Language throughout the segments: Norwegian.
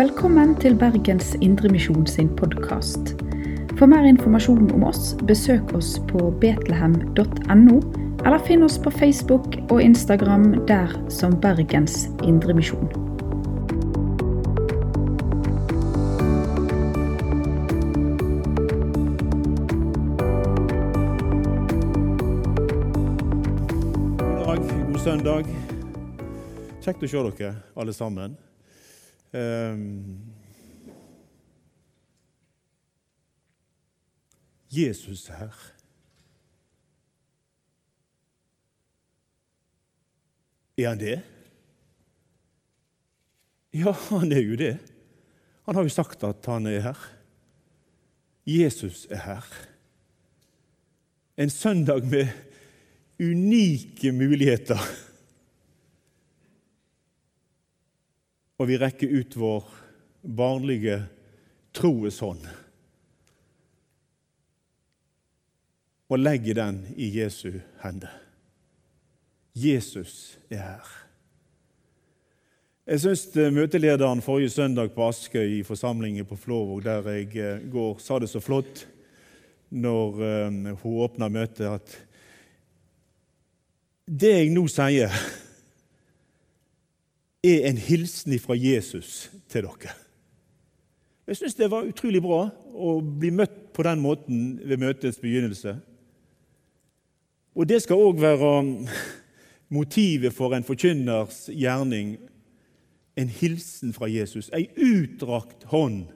Velkommen til Bergens Indremisjon sin podkast. For mer informasjon om oss, besøk oss på betlehem.no, eller finn oss på Facebook og Instagram der som Bergens Indremisjon. God dag, god søndag. Kjekt å se dere alle sammen. Ehm, Jesus er her. Er han det? Ja, han er jo det. Han har jo sagt at han er her. Jesus er her. En søndag med unike muligheter. Og vi rekker ut vår barnlige troes hånd og legger den i Jesu hender. Jesus er her. Jeg syns møtelederen forrige søndag på Askøy i forsamlingen på Flåvåg, der jeg eh, går, sa det så flott når eh, hun åpna møtet, at det jeg nå sier, er en hilsen fra Jesus til dere. Jeg syns det var utrolig bra å bli møtt på den måten ved møtets begynnelse. Og det skal òg være motivet for en forkynners gjerning. En hilsen fra Jesus, ei utdrakt hånd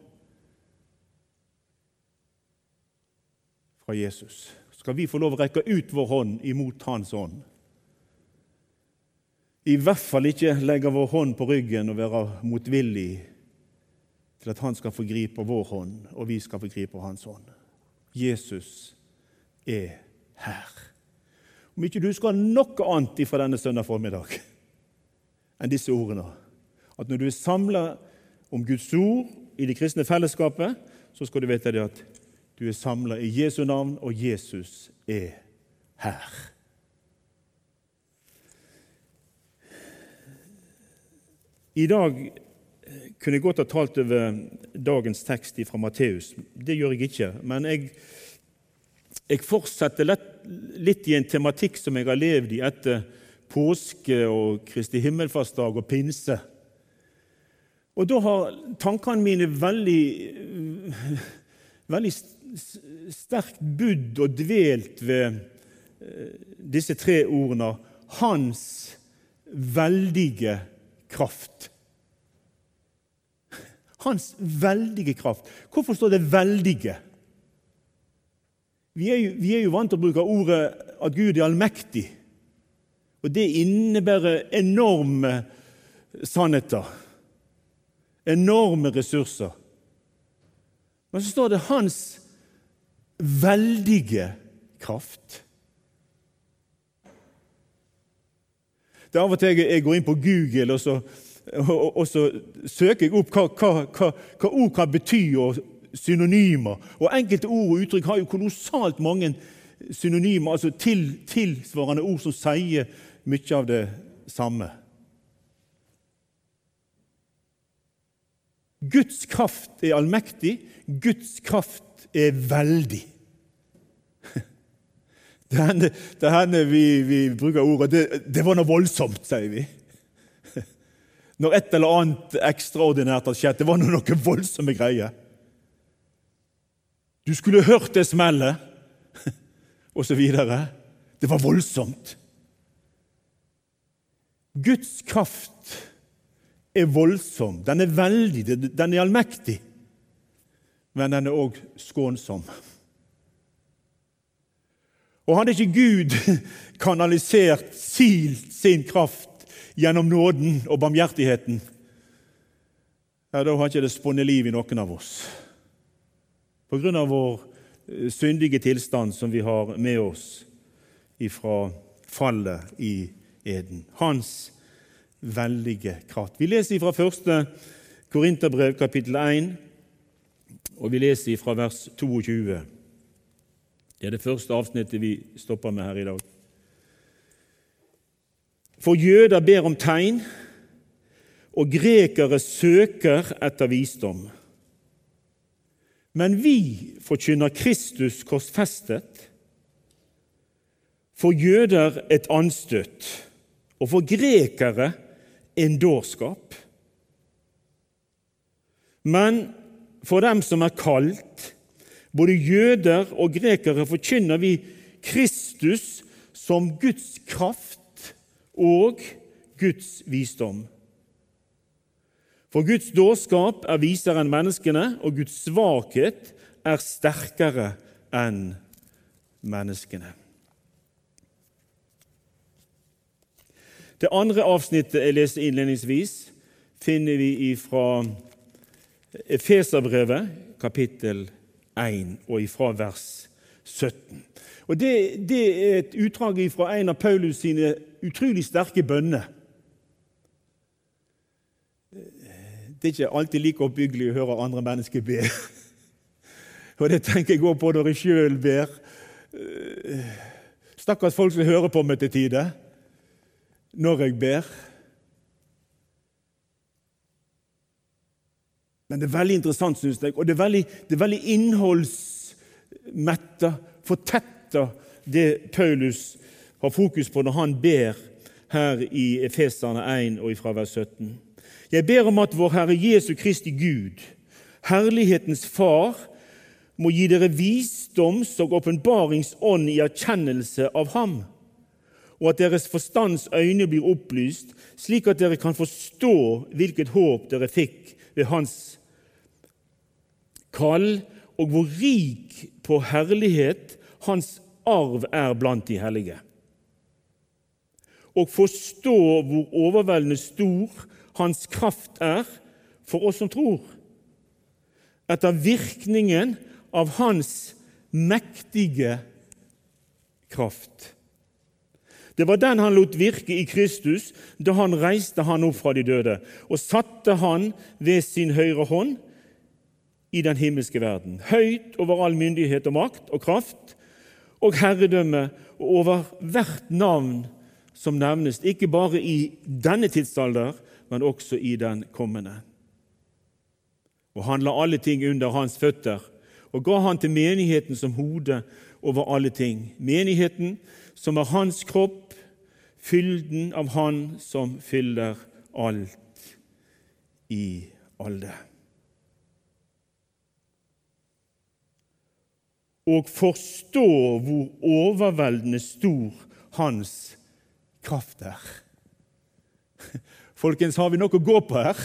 fra Jesus. Skal vi få lov å rekke ut vår hånd imot hans hånd? I hvert fall ikke legge vår hånd på ryggen og være motvillig til at han skal få gripe vår hånd, og vi skal få gripe hans hånd. Jesus er her. Om ikke du skal ha noe annet fra denne søndag formiddag enn disse ordene, at når du er samla om Guds ord i det kristne fellesskapet, så skal du vite at du er samla i Jesu navn, og Jesus er her. I dag eh, kunne jeg godt ha talt over dagens tekst fra Matteus. Det gjør jeg ikke. Men jeg, jeg fortsetter lett, litt i en tematikk som jeg har levd i etter påske og Kristi himmelfartsdag og pinse. Og da har tankene mine veldig, veldig sterkt budd og dvelt ved eh, disse tre ordene Hans veldige kraft. Hans veldige kraft. Hvorfor står det 'veldige'? Vi er, jo, vi er jo vant til å bruke ordet at Gud er allmektig. Og det innebærer enorme sannheter. Enorme ressurser. Men så står det 'Hans veldige kraft'. Det er av og til jeg går inn på Google, og så, og, og så søker jeg opp hva, hva, hva, hva, ord kan bety, og synonymer. Og Enkelte ord og uttrykk har jo kolossalt mange synonymer, altså til, tilsvarende ord som sier mye av det samme. Guds kraft er allmektig, Guds kraft er veldig. Det det hender vi, vi, bruker ordet det, det, var noe voldsomt, sier vi. Når et eller annet ekstraordinært har skjedd. Det var noe voldsomme greier. Du skulle hørt det smellet, videre. Det var voldsomt. Guds kraft er voldsom. Den er veldig, den er allmektig. Men den er òg skånsom. Og hadde ikke Gud kanalisert silt sin kraft gjennom nåden og barmhjertigheten, ja, da har ikke det spunnet liv i noen av oss. På grunn av vår eh, syndige tilstand som vi har med oss ifra fallet i Eden. Hans veldige kraft. Vi leser fra første Korinterbrev, kapittel 1, og vi leser fra vers 22. Det er det første avsnittet vi stopper med her i dag. For jøder ber om tegn, og grekere søker etter visdom. Men vi forkynner Kristus korsfestet, for jøder et anstøt, og for grekere en dårskap. Men for dem som er kalt, både jøder og grekere, forkynner vi Kristus som Guds kraft og Guds visdom. For Guds dårskap er visere enn menneskene, og Guds svakhet er sterkere enn menneskene. Det andre avsnittet jeg leste innledningsvis, finner vi fra Efeserbrevet, kapittel 1, og ifra vers 17. Og det, det er et utdrag fra en av Paulus sine utrolig sterke bønner. Det er ikke alltid like oppbyggelig å høre andre mennesker be. Og det tenker jeg òg på når jeg sjøl ber. Stakkars folk som hører på meg til tider når jeg ber. Men det er veldig interessant, syns jeg, og det er veldig, det er veldig innholdsmetta, fortetta, det Paulus har fokus på når han ber her i Efeserne 1 og fra vers 17. Jeg ber om at vår Herre Jesu Kristi Gud, Herlighetens Far, må gi dere visdoms- og åpenbaringsånd i erkjennelse av Ham, og at deres forstands øyne blir opplyst, slik at dere kan forstå hvilket håp dere fikk ved Hans kall, og hvor rik på herlighet Hans arv er blant de hellige. Og forstå hvor overveldende stor hans kraft er for oss som tror, etter virkningen av hans mektige kraft. Det var den han lot virke i Kristus da han reiste han opp fra de døde og satte han ved sin høyre hånd i den himmelske verden, høyt over all myndighet og makt og kraft og herredømme og over hvert navn som nevnes, ikke bare i denne tidsalder, men også i den kommende. Og han la alle ting under hans føtter og ga han til menigheten som hode over alle ting. Menigheten som er hans kropp, fylden av Han som fyller alt i alle. Og forstå hvor overveldende stor hans kraft er. Folkens, har vi noe å gå på her?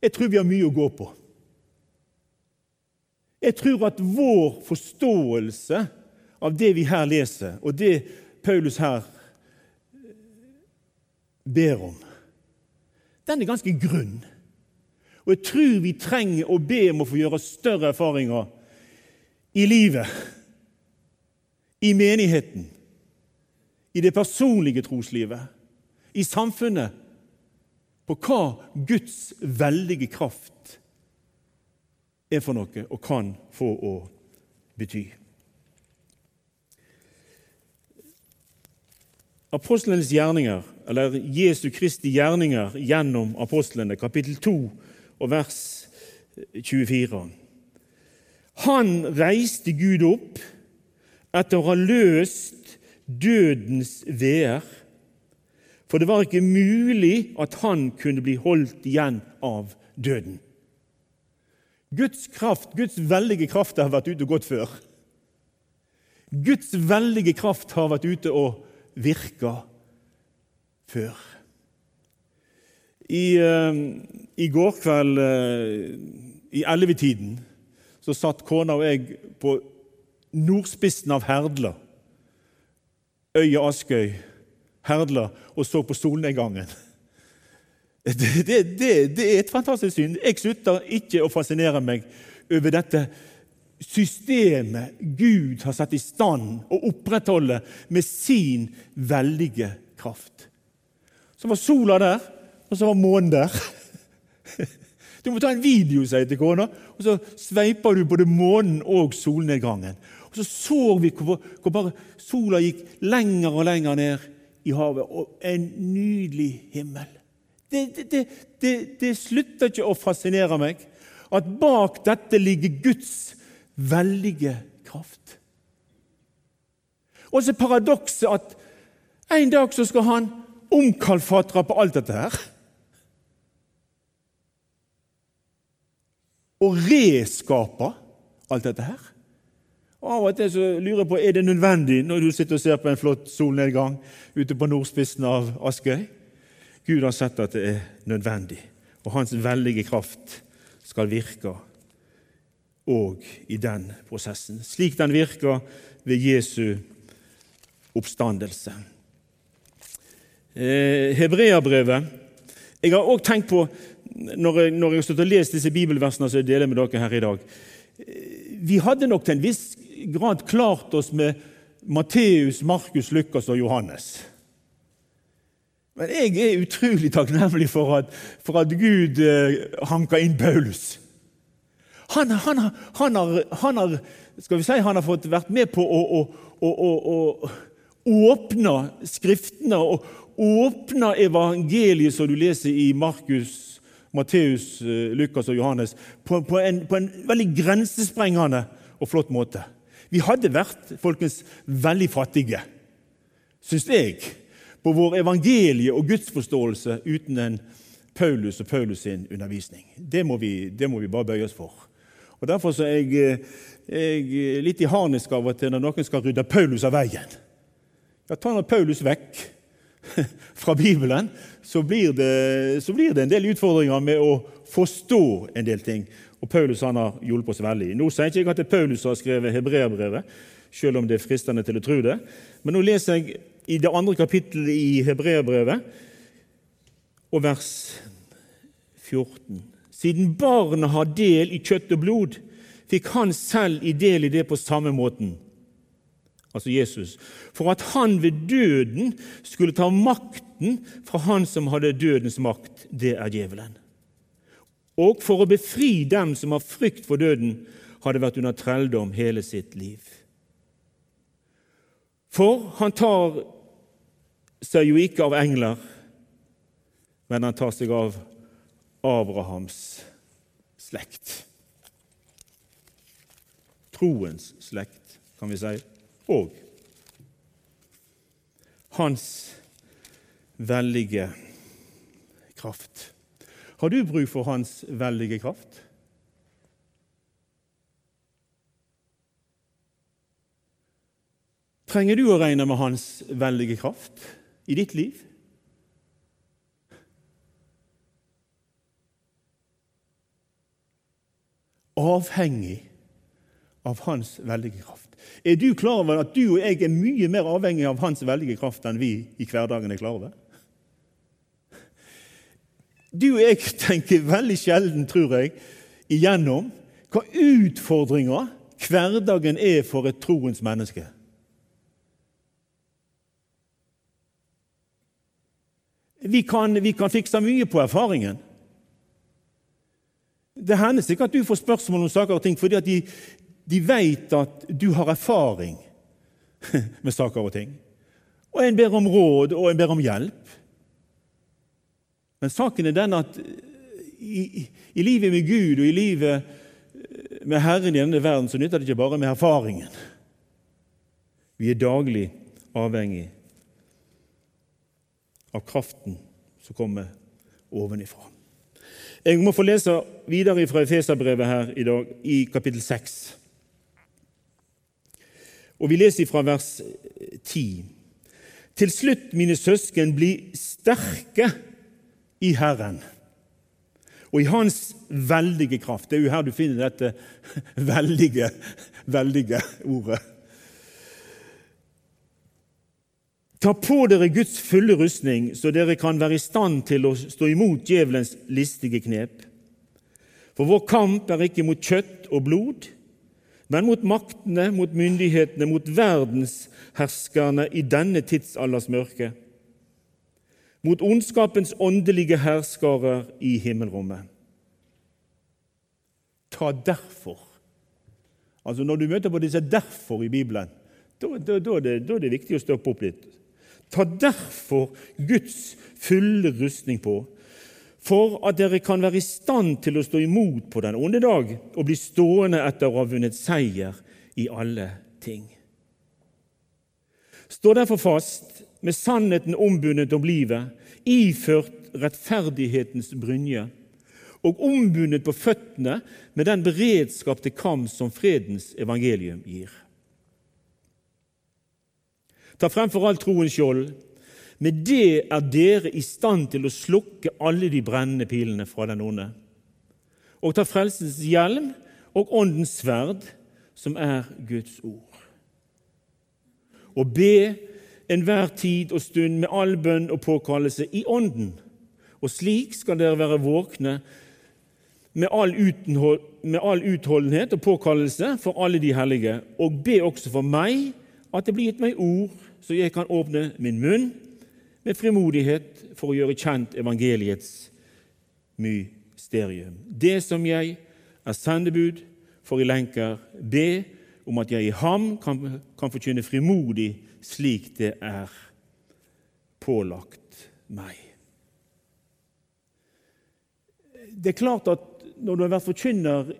Jeg tror vi har mye å gå på. Jeg tror at vår forståelse av det vi her leser, og det Paulus her ber om, den er ganske grunn. Og jeg tror vi trenger å be om å få gjøre større erfaringer i livet, i menigheten, i det personlige troslivet, i samfunnet på hva Guds veldige kraft er for noe og kan få å bety. Apostlenes gjerninger, eller Jesu Kristi gjerninger gjennom apostlene, kapittel 2 og vers 24. Han reiste Gud opp etter å ha løst dødens veer for det var ikke mulig at han kunne bli holdt igjen av døden. Guds kraft, Guds veldige kraft har vært ute og gått før. Guds veldige kraft har vært ute og virka før. I, uh, I, går kveld, uh, i ellevetiden, så satt kona og jeg på nordspissen av Herdla, øya Askøy Herdla og så på solnedgangen. Det, det, det, er et fantastisk syn. Jeg slutter ikke å fascinere meg over dette systemet Gud har satt i stand å opprettholde med sin veldige kraft. Så var sola der, og så var månen der. Du må ta en video, sier jeg til kona, og så sveiper du både månen og solnedgangen. Og Så så vi hvor, hvor bare sola gikk lenger og lenger ned i havet, og en nydelig himmel. Det, det, det, det slutter ikke å fascinere meg at bak dette ligger Guds veldige kraft. Og så paradokset at en dag så skal han omkalfatre på alt dette her. Og reskape alt dette her. Og Av og til så lurer jeg på er det nødvendig når du sitter og ser på en flott solnedgang ute på nordspissen av Askøy. Gud har sett at det er nødvendig, og hans veldige kraft skal virke òg i den prosessen, slik den virker ved Jesu oppstandelse. Eh, Hebreabrevet Jeg har òg tenkt på, når jeg, når jeg har stått og lest disse bibelversene som jeg deler med dere her i dag eh, Vi hadde nok til en viss grad klart oss med Matteus, Markus, Lukas og Johannes. Men jeg er utrolig takknemlig for at, for at Gud eh, hanka inn Paulus. Han, han, han, har, han, har, skal vi si, han har fått vært med på å, å, å, å åpne Skriftene og åpne evangeliet som du leser i Markus, Matteus, eh, Lukas og Johannes, på, på, en, på en veldig grensesprengende og flott måte. Vi hadde vært folkens, veldig fattige, syns jeg, på vår evangelie- og gudsforståelse uten en Paulus og Paulus sin undervisning. Det må vi, det må vi bare bøye oss for. Og Derfor er jeg, jeg litt i harnisk av og til når noen skal rydde Paulus av veien. Ja, Ta nå Paulus vekk fra Bibelen, så blir, det, så blir det en del utfordringer med å forstå en del ting. Og Paulus han har hjulpet oss veldig. Nå sier ikke jeg at det er Paulus som har skrevet hebreerbrevet, selv om det er fristende til å tro det. Men nå leser jeg i det andre kapittelet i hebreerbrevet, og vers 14. Siden barnet har del i kjøtt og blod, fikk han selv i del i det på samme måten. Altså Jesus. For at han ved døden skulle ta makten fra han som hadde dødens makt, det er djevelen og for å befri dem som har frykt for døden, hadde vært under trelldom hele sitt liv. For han tar seg jo ikke av engler, men han tar seg av Abrahams slekt. Troens slekt, kan vi si, og hans veldige kraft. Har du bruk for Hans veldige kraft? Trenger du å regne med Hans veldige kraft i ditt liv? Avhengig av Hans veldige kraft. Er du klar over at du og jeg er mye mer avhengig av Hans veldige kraft enn vi i hverdagen er klar over? Du og jeg tenker veldig sjelden, tror jeg, igjennom hva utfordringa hverdagen er for et troens menneske. Vi kan, vi kan fikse mye på erfaringen. Det hender sikkert at du får spørsmål om saker og ting fordi at de, de vet at du har erfaring med saker og ting. Og en ber om råd, og en ber om hjelp. Men saken er den at i, i, livet med Gud og i livet med Herren i denne verden så nytter det ikke bare med erfaringen. Vi er daglig avhengig av kraften som kommer ovenifra. Jeg må få lese videre fra Efeserbrevet her i dag, i kapittel 6. Og Vi leser fra vers 10. Til slutt, mine søsken, bli sterke i Herren og i Hans veldige kraft. Det er jo her du finner dette veldige, veldige ordet. Ta på dere Guds fulle rustning, så dere kan være i stand til å stå imot djevelens listige knep. For vår kamp er ikke mot kjøtt og blod, men mot maktene, mot myndighetene, mot verdensherskerne i denne tidsalders mørke mot ondskapens åndelige herskere i himmelrommet. Ta derfor. Altså Når du møter på disse 'derfor' i Bibelen, da, da, da, da er det viktig å stoppe opp litt. Ta derfor Guds fulle rustning på, for at dere kan være i stand til å stå imot på den onde dag og bli stående etter å ha vunnet seier i alle ting. Stå derfor fast, med sannheten ombundet om livet, iført rettferdighetens brynje, og ombundet på føttene med den beredskap til kamp som fredens evangelium gir. Ta fremfor alt troens skjold. Med det er dere i stand til å slukke alle de brennende pilene fra den onde. Og ta frelsens hjelm og åndens sverd, som er Guds ord. Og be enhver tid og stund med all bønn og påkallelse i Ånden. Og slik skal dere være våkne med all, med all utholdenhet og påkallelse for alle de hellige, og be også for meg at det blir gitt meg ord, så jeg kan åpne min munn med frimodighet for å gjøre kjent evangeliets mysterium. Det som jeg er sendebud for i lenker, be om at jeg i ham kan, kan forkynne frimodig slik det er pålagt meg. Det er klart at når du har vært forkynner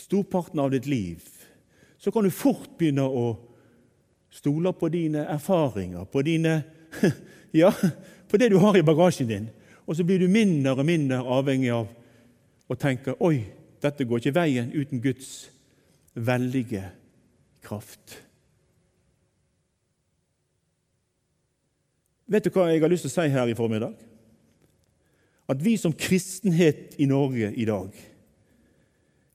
storparten av ditt liv, så kan du fort begynne å stole på dine erfaringer, på dine Ja, på det du har i bagasjen din. Og så blir du mindre og mindre avhengig av å tenke Oi, dette går ikke veien uten Guds veldige kraft. Vet du hva jeg har lyst til å si her i formiddag? At vi som kristenhet i Norge i dag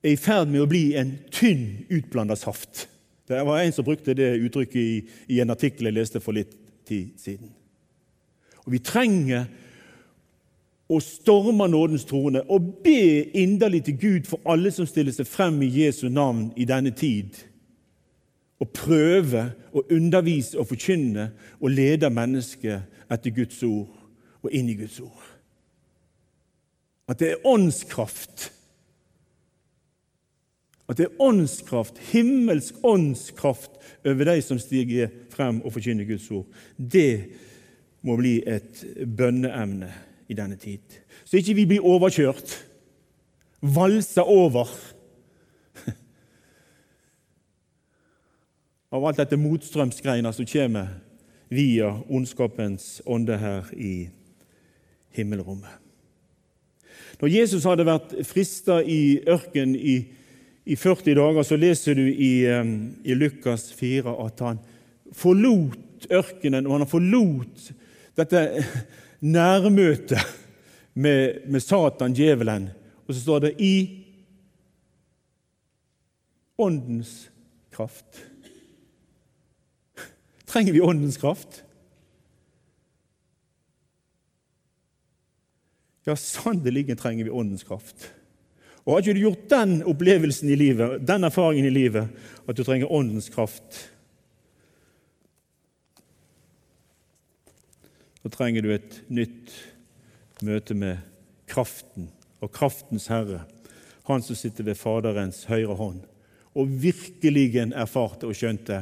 er i ferd med å bli en tynn, utblanda saft. Det var en som brukte det uttrykket i, i en artikkel jeg leste for litt tid siden. Og Vi trenger å storme nådens trone og be inderlig til Gud for alle som stiller seg frem i Jesu navn i denne tid, og prøve å undervise og forkynne og lede mennesket etter Guds ord og inn i Guds ord. At det er åndskraft. At det er åndskraft, himmelsk åndskraft over de som stiger frem og forkynner Guds ord. Det må bli et bønneemne i denne tid. Så ikke vi blir overkjørt, valsa over av alt dette motstrømsgreina som kommer via ondskapens ånde her i himmelrommet. Når Jesus hadde vært frista i ørkenen i, i, 40 dager, så leser du i, i Lukas 4 at han forlot ørkenen, og han forlot dette nærmøtet med, med Satan, djevelen. Og så står det 'i åndens kraft'. Trenger vi åndens kraft? Ja, sannelig trenger vi åndens kraft. Og Har ikke du gjort den opplevelsen i livet, den erfaringen i livet, at du trenger åndens kraft, så trenger du et nytt møte med kraften og kraftens herre, han som sitter ved Faderens høyre hånd, og virkelig erfarte og skjønte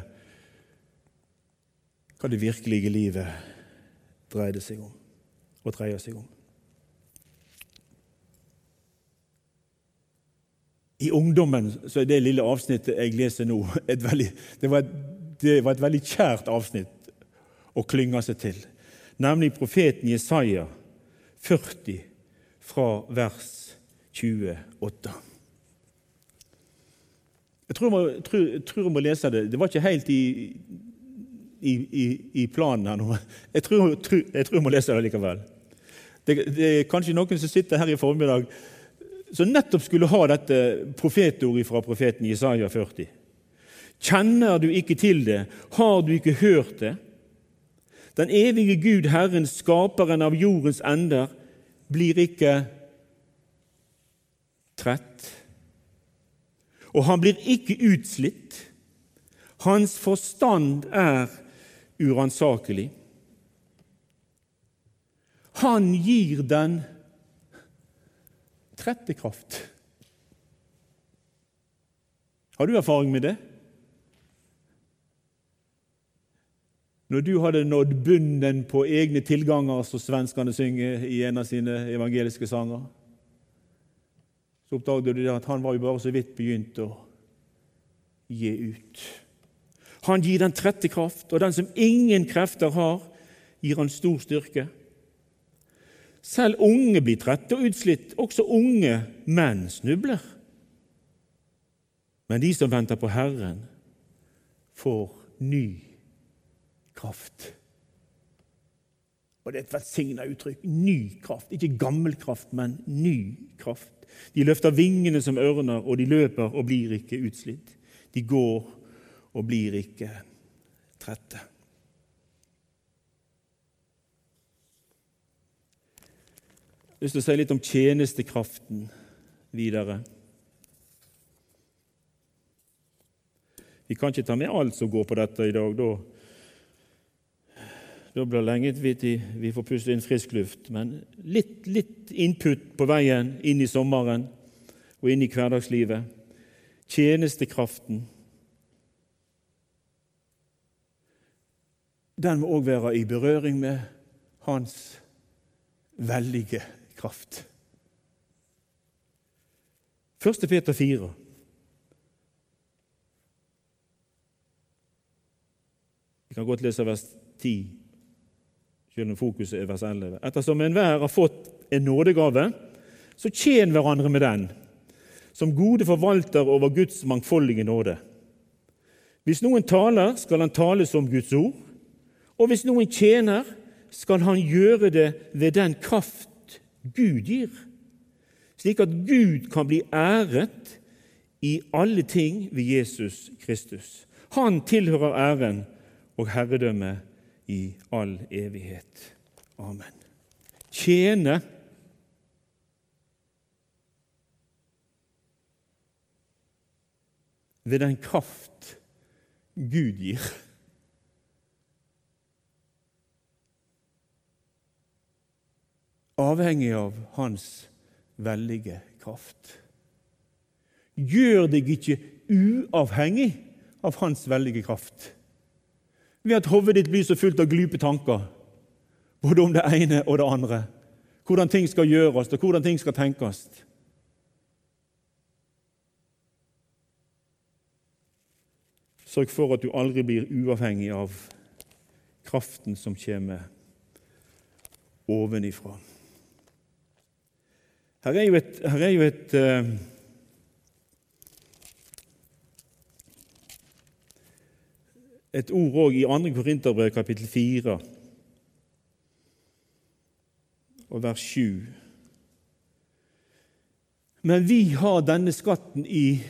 hva det virkelige livet dreide seg om og dreier seg om. I ungdommen så er det lille avsnittet jeg leser nå, veldig, det, var et, det var et veldig kjært avsnitt å klynge seg til nemlig profeten Jesaja 40, fra vers 28. Jeg tror, jeg, tror, tror jeg må lese det. Det var ikke helt i, i, i, i planen her nå. Jeg tror, jeg tror, jeg må lese det likevel. Det, det, er kanskje noen som sitter her i formiddag som nettopp skulle ha dette profetordet fra profeten Jesaja 40. Kjenner du ikke til det? Har du ikke hørt det? Den evige Gud, Herren, skaperen av jordens ender, blir ikke trett. Og han blir ikke utslitt. Hans forstand er uransakelig. Han gir den trettekraft. Har du erfaring med det? Når du hadde nådd bunnen på egne tilganger, som svenskene synger i en av sine evangeliske sanger, så oppdaget du at han var jo bare så vidt begynt å gi ut. Han gir den trette kraft, og den som ingen krefter har, gir han stor styrke. Selv unge blir trette og utslitt, også unge menn snubler. Men de som venter på Herren, får ny kraft. Og Det er et velsigna uttrykk. Ny kraft. Ikke gammel kraft, men ny kraft. De løfter vingene som ørner, og de løper og blir ikke utslitt. De går og blir ikke trette. Jeg har lyst til å si litt om tjenestekraften videre. Vi kan ikke ta med alt som går på dette i dag. Da, det lenge til vi får puste inn frisk luft. Men litt, litt input på veien inn i sommeren og inn i hverdagslivet. Tjenestekraften. Den må òg være i berøring med hans veldige kraft. 1. Peter 4. Vi kan godt lese vers 10, selv om fokuset er vers 11. Ettersom enhver har fått en nådegave, så tjen hverandre med den, som gode forvalter over Guds mangfoldige nåde. Hvis noen taler, skal han tale som Guds ord, og hvis noen tjener, skal han gjøre det ved den kraft Gud gir, slik at Gud kan bli æret i alle ting ved Jesus Kristus. Han tilhører æren og herredømme i all evighet. Amen. Tjene ved den kraft Gud gir. Avhengig av Hans veldige kraft. Gjør deg ikke uavhengig av Hans veldige kraft ved at hodet ditt blir så fullt av glupe tanker, både om det ene og det andre. Hvordan ting skal gjøres, og hvordan ting skal tenkes. Sørg for at du aldri blir uavhengig av kraften som kommer ovenifra. Her er jo et, her er jo et uh, et ord òg i 2. Korinterbrev, kapittel 4, og vers 7. Men vi har denne skatten i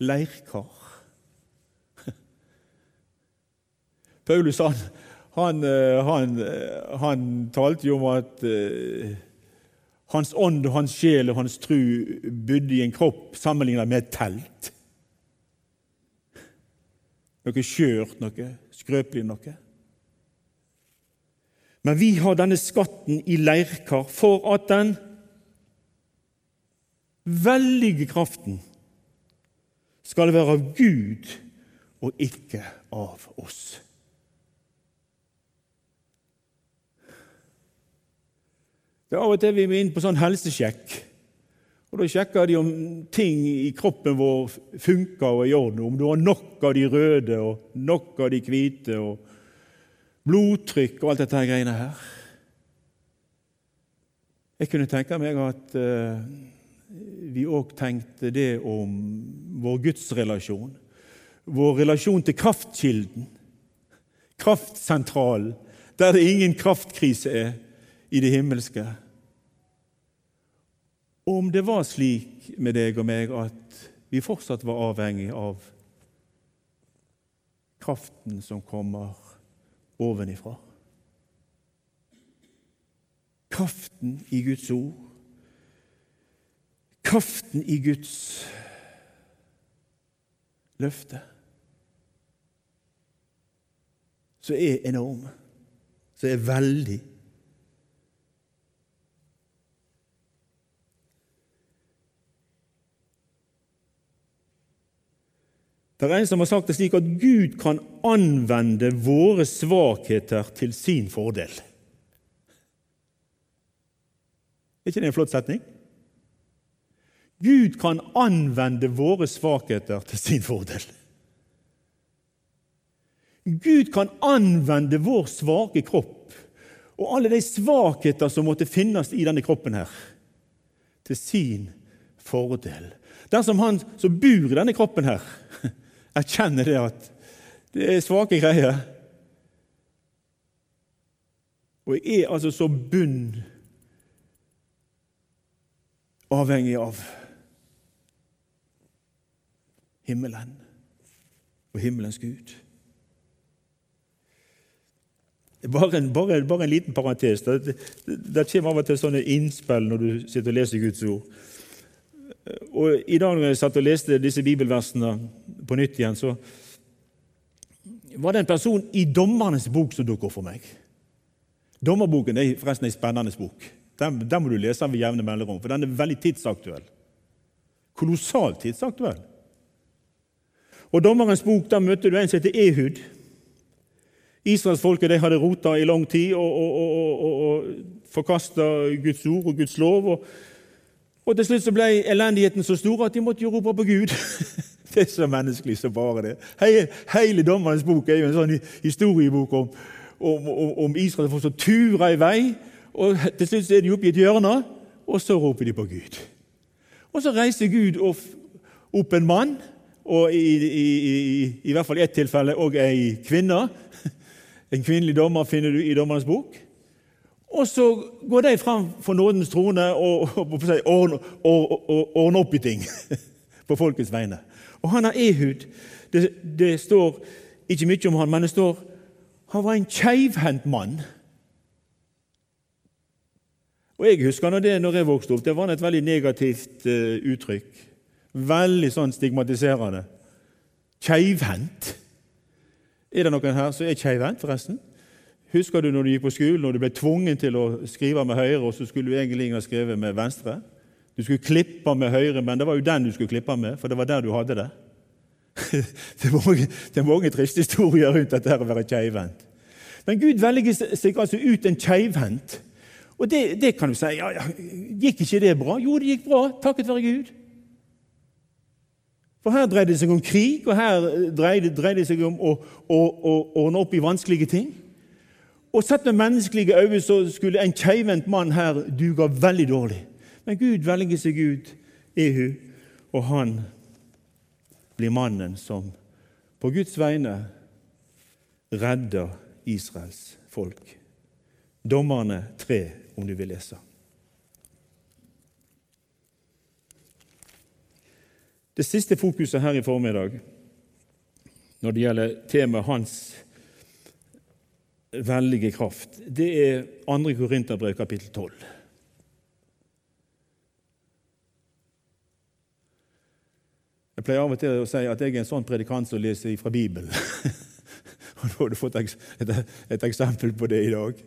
leirkar. Paulus han, han, han, han, talte jo om at uh, hans ånd hans sjel og hans tru bodde i en kropp sammenlignet med et telt. Noe skjørt, noe skrøpelig noe. Men vi har denne skatten i leirkar for at den veldige kraften skal være av Gud og ikke av oss. Det er Av og til vi må inn på sånn helsesjekk. Og Da sjekker de om ting i kroppen vår funker og er i orden. Om du har nok av de røde og nok av de hvite, og blodtrykk og alt dette her greiene her. Jeg kunne tenke meg at uh, vi òg tenkte det om vår gudsrelasjon. Vår relasjon til kraftkilden, kraftsentralen, der det ingen kraftkrise er i det himmelske. Om det var slik med deg og meg at vi fortsatt var avhengig av kraften som kommer ovenifra. Kraften i Guds ord, kraften i Guds løfte, som er enorm, som er veldig Det er en som har sagt det slik at Gud kan anvende våre svakheter til sin fordel. Er ikke det en flott setning? Gud kan anvende våre svakheter til sin fordel. Gud kan anvende vår svake kropp og alle de svakheter som måtte finnes i denne kroppen, her, til sin fordel. Dersom han som bor i denne kroppen, her, erkjenner det at det er svake greier Og jeg er altså så bunn avhengig av himmelen og himmelens Gud. Bare en, bare, bare en liten parentes. Det, det, kommer av og til sånne innspill når du sitter og leser Guds ord. Og I dag når jeg satt og leste disse bibelversene på nytt igjen, så var det en person i Dommernes bok som dukket opp for meg. Dommerboken er forresten en spennende bok. Den, den må du lese ved jevne mellomrom, for den er veldig tidsaktuell. Kolossalt tidsaktuell. Og Dommerens bok der møtte du en som heter Ehud. Israelsfolket hadde rota i lang tid og, og, og, og, og forkasta Guds ord og Guds lov. Og, og til slutt så ble elendigheten så stor at de måtte jo rope på Gud. det er så menneskelig som bare det. Hele, hele Dommerens bok er jo en sånn historiebok om, om, om, om Israel som turer i vei. og Til slutt så er de oppe i et hjørne, og så roper de på Gud. Og så reiser Gud opp en mann, og i, i, i, i hvert fall ett tilfelle òg ei kvinne en kvinnelig dommer finner du i Dommerens bok. Og så går de fram for nådens trone og, og, og, og ordner opp i ting på folkets vegne. Og han har Ehud. Det, det, står ikke mye om han, men det står han var en keivhendt mann. Og Jeg husker når det når jeg vokste opp, det var et veldig negativt uh, uttrykk. Veldig sånn stigmatiserende. Keivhendt. Er det noen her som er keivhendt, forresten? Husker du når du gikk på skolen og du ble tvungen til å skrive med høyre, og så skulle du egentlig ha skrevet med venstre? Du skulle klippe med høyre, men det var jo den du skulle klippe med, for det var der du hadde det. det, er mange, det er mange triste historier rundt dette å være keivhendt. Men Gud velger seg altså ut en keivhendt. Og det, det, kan du si ja, ja, Gikk ikke det bra? Jo, det gikk bra, takket være Gud. For her dreide det seg om krig, og her dreide, dreide det seg om å, å, å, ordne opp i vanskelige ting. Og Sett med menneskelige øyne så skulle en keivhendt mann her duge veldig dårlig. Men Gud velger seg ut Ehu, og han blir mannen som på Guds vegne redder Israels folk. Dommerne tre, om du vil lese. Det siste fokuset her i formiddag når det gjelder temaet hans veldige kraft, det er 2. Korinterbrev kapittel 12. Jeg pleier av og til å si at jeg er en sånn predikant som leser fra Bibelen. og Nå har du fått et, et, eksempel på det i dag.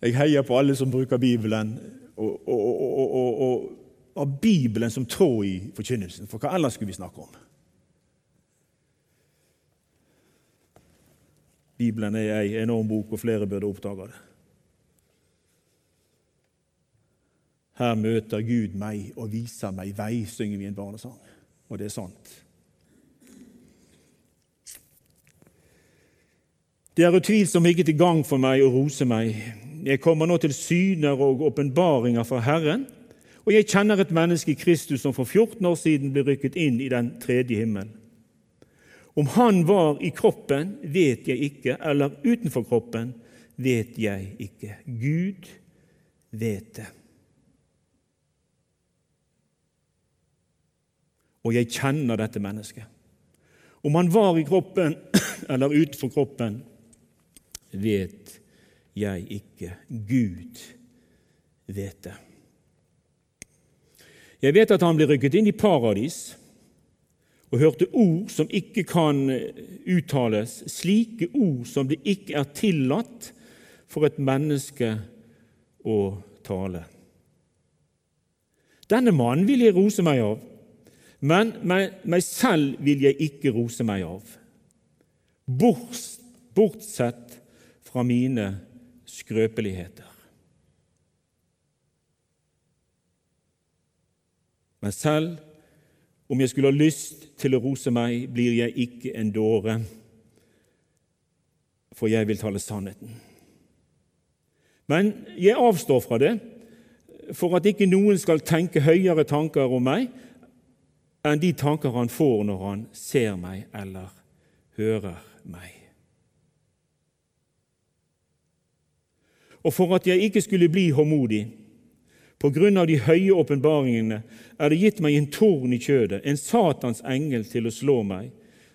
Jeg heier på alle som bruker Bibelen. og, av Bibelen som tråd i forkynnelsen. For hva ellers skulle vi snakke om? Bibelen er ei enorm bok, og flere burde oppdage det. Her møter Gud meg og viser meg vei, synger vi en barnesang. Og det er sant. Det er utvilsomt ikke til gang for meg å rose meg. Jeg kommer nå til syner og åpenbaringer fra Herren. Og jeg kjenner et menneske i Kristus som for 14 år siden ble rykket inn i den tredje himmel. Om han var i kroppen, vet jeg ikke, eller utenfor kroppen, vet jeg ikke. Gud vet det. Og jeg kjenner dette mennesket. Om han var i kroppen eller utenfor kroppen, vet jeg ikke. Gud vet det. Jeg vet at han ble rykket inn i paradis og hørte ord som ikke kan eh, uttales, slike ord som det ikke er tillatt for et menneske å tale. Denne mannen vil jeg rose meg av, Men meg selv vil jeg ikke rose meg av, bortsett fra mine skrøpeligheter. Men selv om jeg skulle ha lyst til å rose meg, blir jeg ikke en dåre, for jeg vil tale sannheten. Men jeg avstår fra det, for at ikke noen skal tenke høyere tanker om meg enn de tanker han får når han ser meg eller hører meg. Og for at jeg ikke skulle bli håndmodig, på grunn av de høye åpenbaringene er det gitt meg en torn i kjødet, en Satans engel til å slå meg,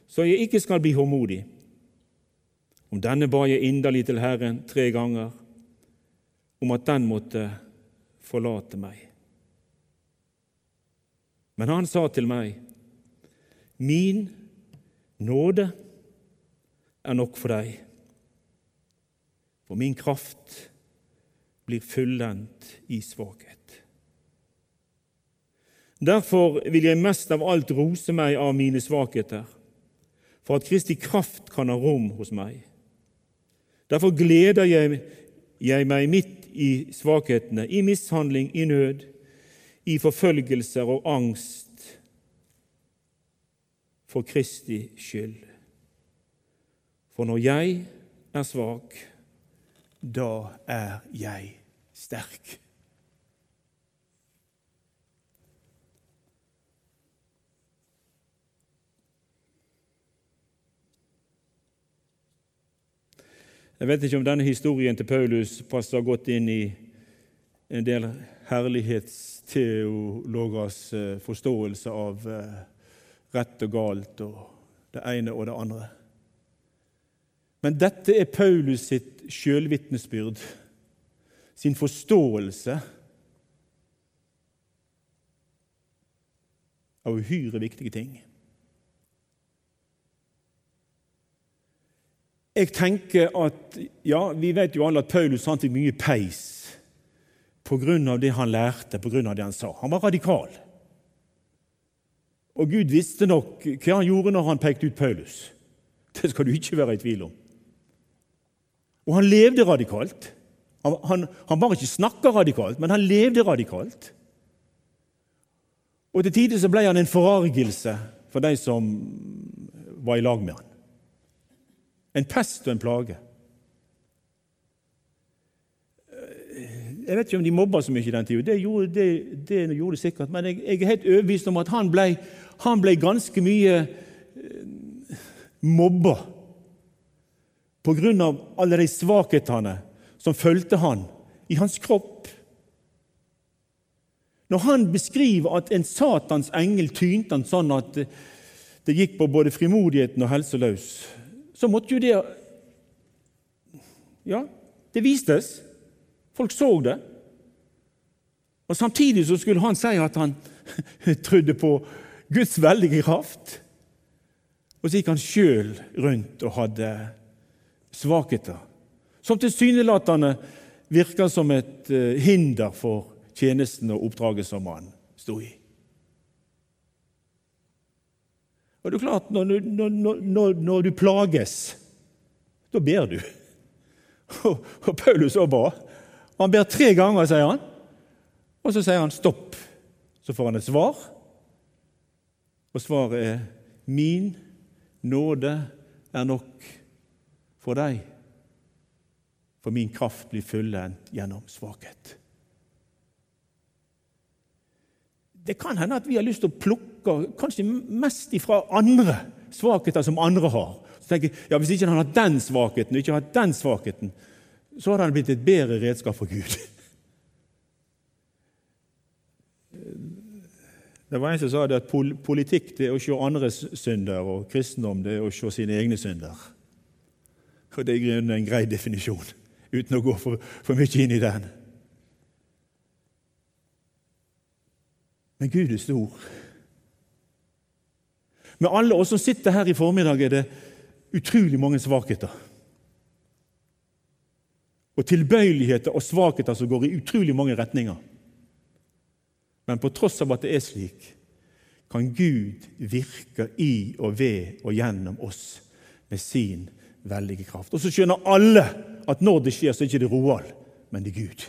så jeg ikke skal bli håmodig. Om denne ba jeg inderlig til Herren tre ganger, om at den måtte forlate meg. Men han sa til meg, Min nåde er nok for deg, for min kraft blir fullendt i svakhet. Derfor vil jeg mest av alt rose meg av mine svakheter, for at Kristi kraft kan ha rom hos meg. Derfor gleder jeg, jeg meg midt i svakhetene, i mishandling, i nød, i forfølgelser og angst for Kristi skyld. For når jeg er svak, da er jeg sterk. Jeg vet ikke om denne historien til Paulus passer godt inn i en del herlighetsteologers eh, forståelse av eh, rett og galt og det ene og det andre. Men dette er Paulus sitt sjølvitnesbyrd, sin forståelse av uhyre viktige ting. Jeg tenker at, ja, Vi vet jo alle at Paulus han fikk mye peis av det han lærte, av det han sa. Han var radikal. Og Gud visste nok hva han gjorde når han pekte ut Paulus. Det skal du ikke være i tvil om. Og han levde radikalt. Han, han, han bare ikke snakka radikalt, men han levde radikalt. Og til tider så ble han en forargelse for de som var i lag med han. En pest og en plage. Jeg vet ikke om de mobba så mye i den tida. Det det, det gjorde de sikkert. Men jeg, jeg, er helt overbevist om at han ble, han ble ganske mye eh, mobba av alle de svakhetene som fulgte han i hans kropp. Når han beskriver at en Satans engel tynte han sånn at det gikk på både frimodigheten og helsa løs, så måtte jo det Ja, det vistes. Folk så det. Og Samtidig så skulle han si at han trodde på Guds veldige kraft. Og så gikk han sjøl rundt og hadde svakheter, som tilsynelatende virker som et eh, hinder for tjenesten og oppdraget som han sto i. Og det er klart, Når, når, når, når du plages, da ber du. Og, og Paulus òg ba. Han ber tre ganger, sier han. Og så sier han stopp. Så får han et svar. Og svaret er 'Min nåde er nok for deg, for min kraft blir fullendt gjennom svakhet. Det kan hende at vi har lyst til å plukke kanskje mest ifra andre svakheter som andre har. Så tenker jeg, ja, Hvis ikke han har den svakheten og ikke har den svakheten, så har han blitt et bedre redskap for Gud. Det var en som sa det at politikk det er å se andres synder, og kristendom det er å se sine egne synder. Og det er en grei definisjon, uten å gå for, for mye inn i den. Men Gud er stor. Med alle oss som sitter her i formiddag, er det utrolig mange svakheter. Og tilbøyeligheter og svakheter som går i utrolig mange retninger. Men på tross av at det er slik, kan Gud virke i og ved og gjennom oss med sin veldige kraft. Og så skjønner alle at når det skjer, så er det ikke Roald, men det er Gud.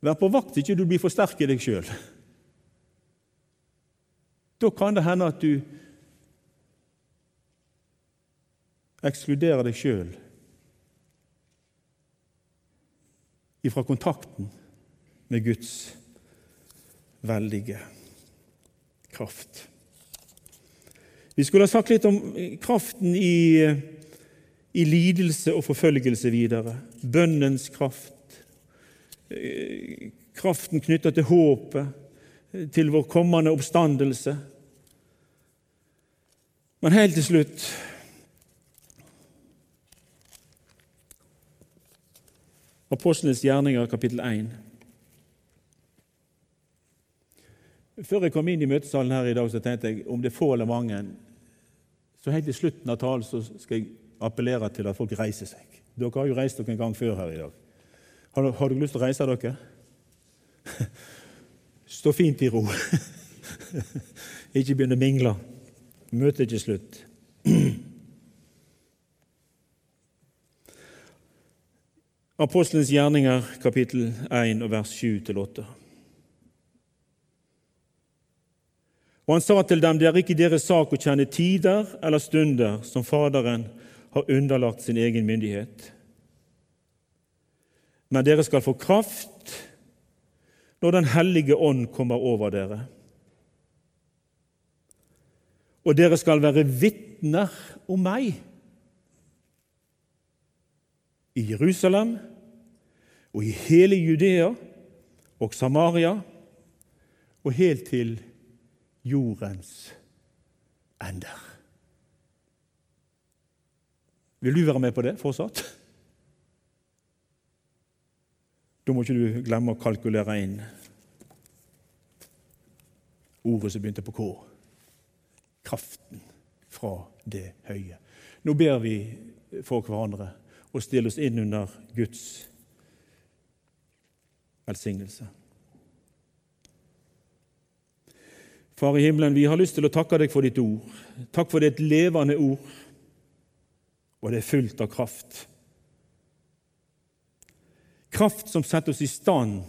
Vær på vakt så ikke du blir for sterk i deg sjøl. Da kan det hende at du ekskluderer deg sjøl ifra kontakten med Guds veldige kraft. Vi skulle ha sagt litt om kraften i, i lidelse og forfølgelse videre. Bønnens kraft. Kraften knytta til håpet, til vår kommende oppstandelse. Men helt til slutt Apostlenes gjerninger, kapittel 1. Før jeg kom inn i møtesalen her i dag, så tenkte jeg om det er få eller mange Så helt til slutten av talen så skal jeg appellere til at folk reiser seg. Dere har jo reist dere en gang før her i dag. Har, dere, har dere lyst til å reise dere? Stå fint i ro. ikke begynn å mingle. Møtet er ikke slutt. Apostelens gjerninger, kapittel 1, vers 7-8. Og han sa til dem, det er ikke deres sak å kjenne tider eller stunder som Faderen har underlagt sin egen myndighet. Men dere skal få kraft når Den hellige ånd kommer over dere. Og dere skal være vitner om meg i Jerusalem og i hele Judea og Samaria og helt til jordens ender. Vil du være med på det fortsatt? Da må ikke du glemme å kalkulere inn ordet som begynte på K. Kraften fra det høye. Nå ber vi for hverandre og stille oss inn under Guds velsignelse. Far i himmelen, vi har lyst til å takke deg for ditt ord. Takk for det er et levende ord, og det er fullt av kraft. Kraft som setter oss i stand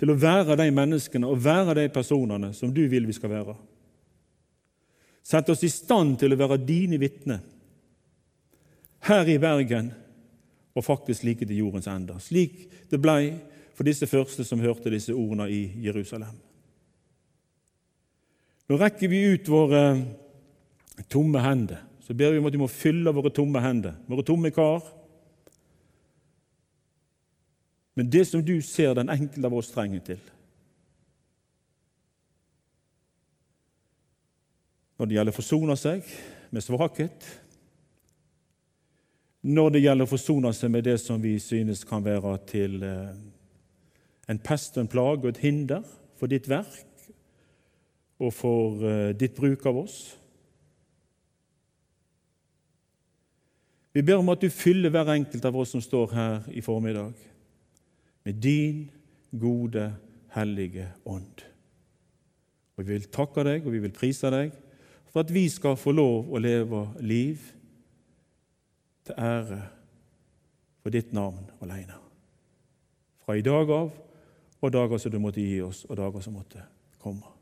til å være de menneskene og være de personene som du vil vi skal være. Sett oss i stand til å være dine vitner her i Bergen og faktisk like til jordens ender, slik det ble for disse første som hørte disse ordene i Jerusalem. Nå rekker vi ut våre tomme hender. Så ber vi om at vi må fylle våre tomme hender, våre tomme kar. Men det som du ser den enkelte av oss trenger til Når det gjelder å forsone seg med svakhet, når det gjelder å forsone seg med det som vi synes kan være til eh, en pest og en plage og et hinder for ditt verk og for eh, ditt bruk av oss. Vi ber om at du fyller hver enkelt av oss som står her i formiddag, med din gode, hellige ånd. Og Vi vil takke deg og vi vil prise deg for at vi skal få lov å leve liv til ære for ditt navn alene. Fra i dag av og dager som du måtte gi oss, og dager som måtte komme.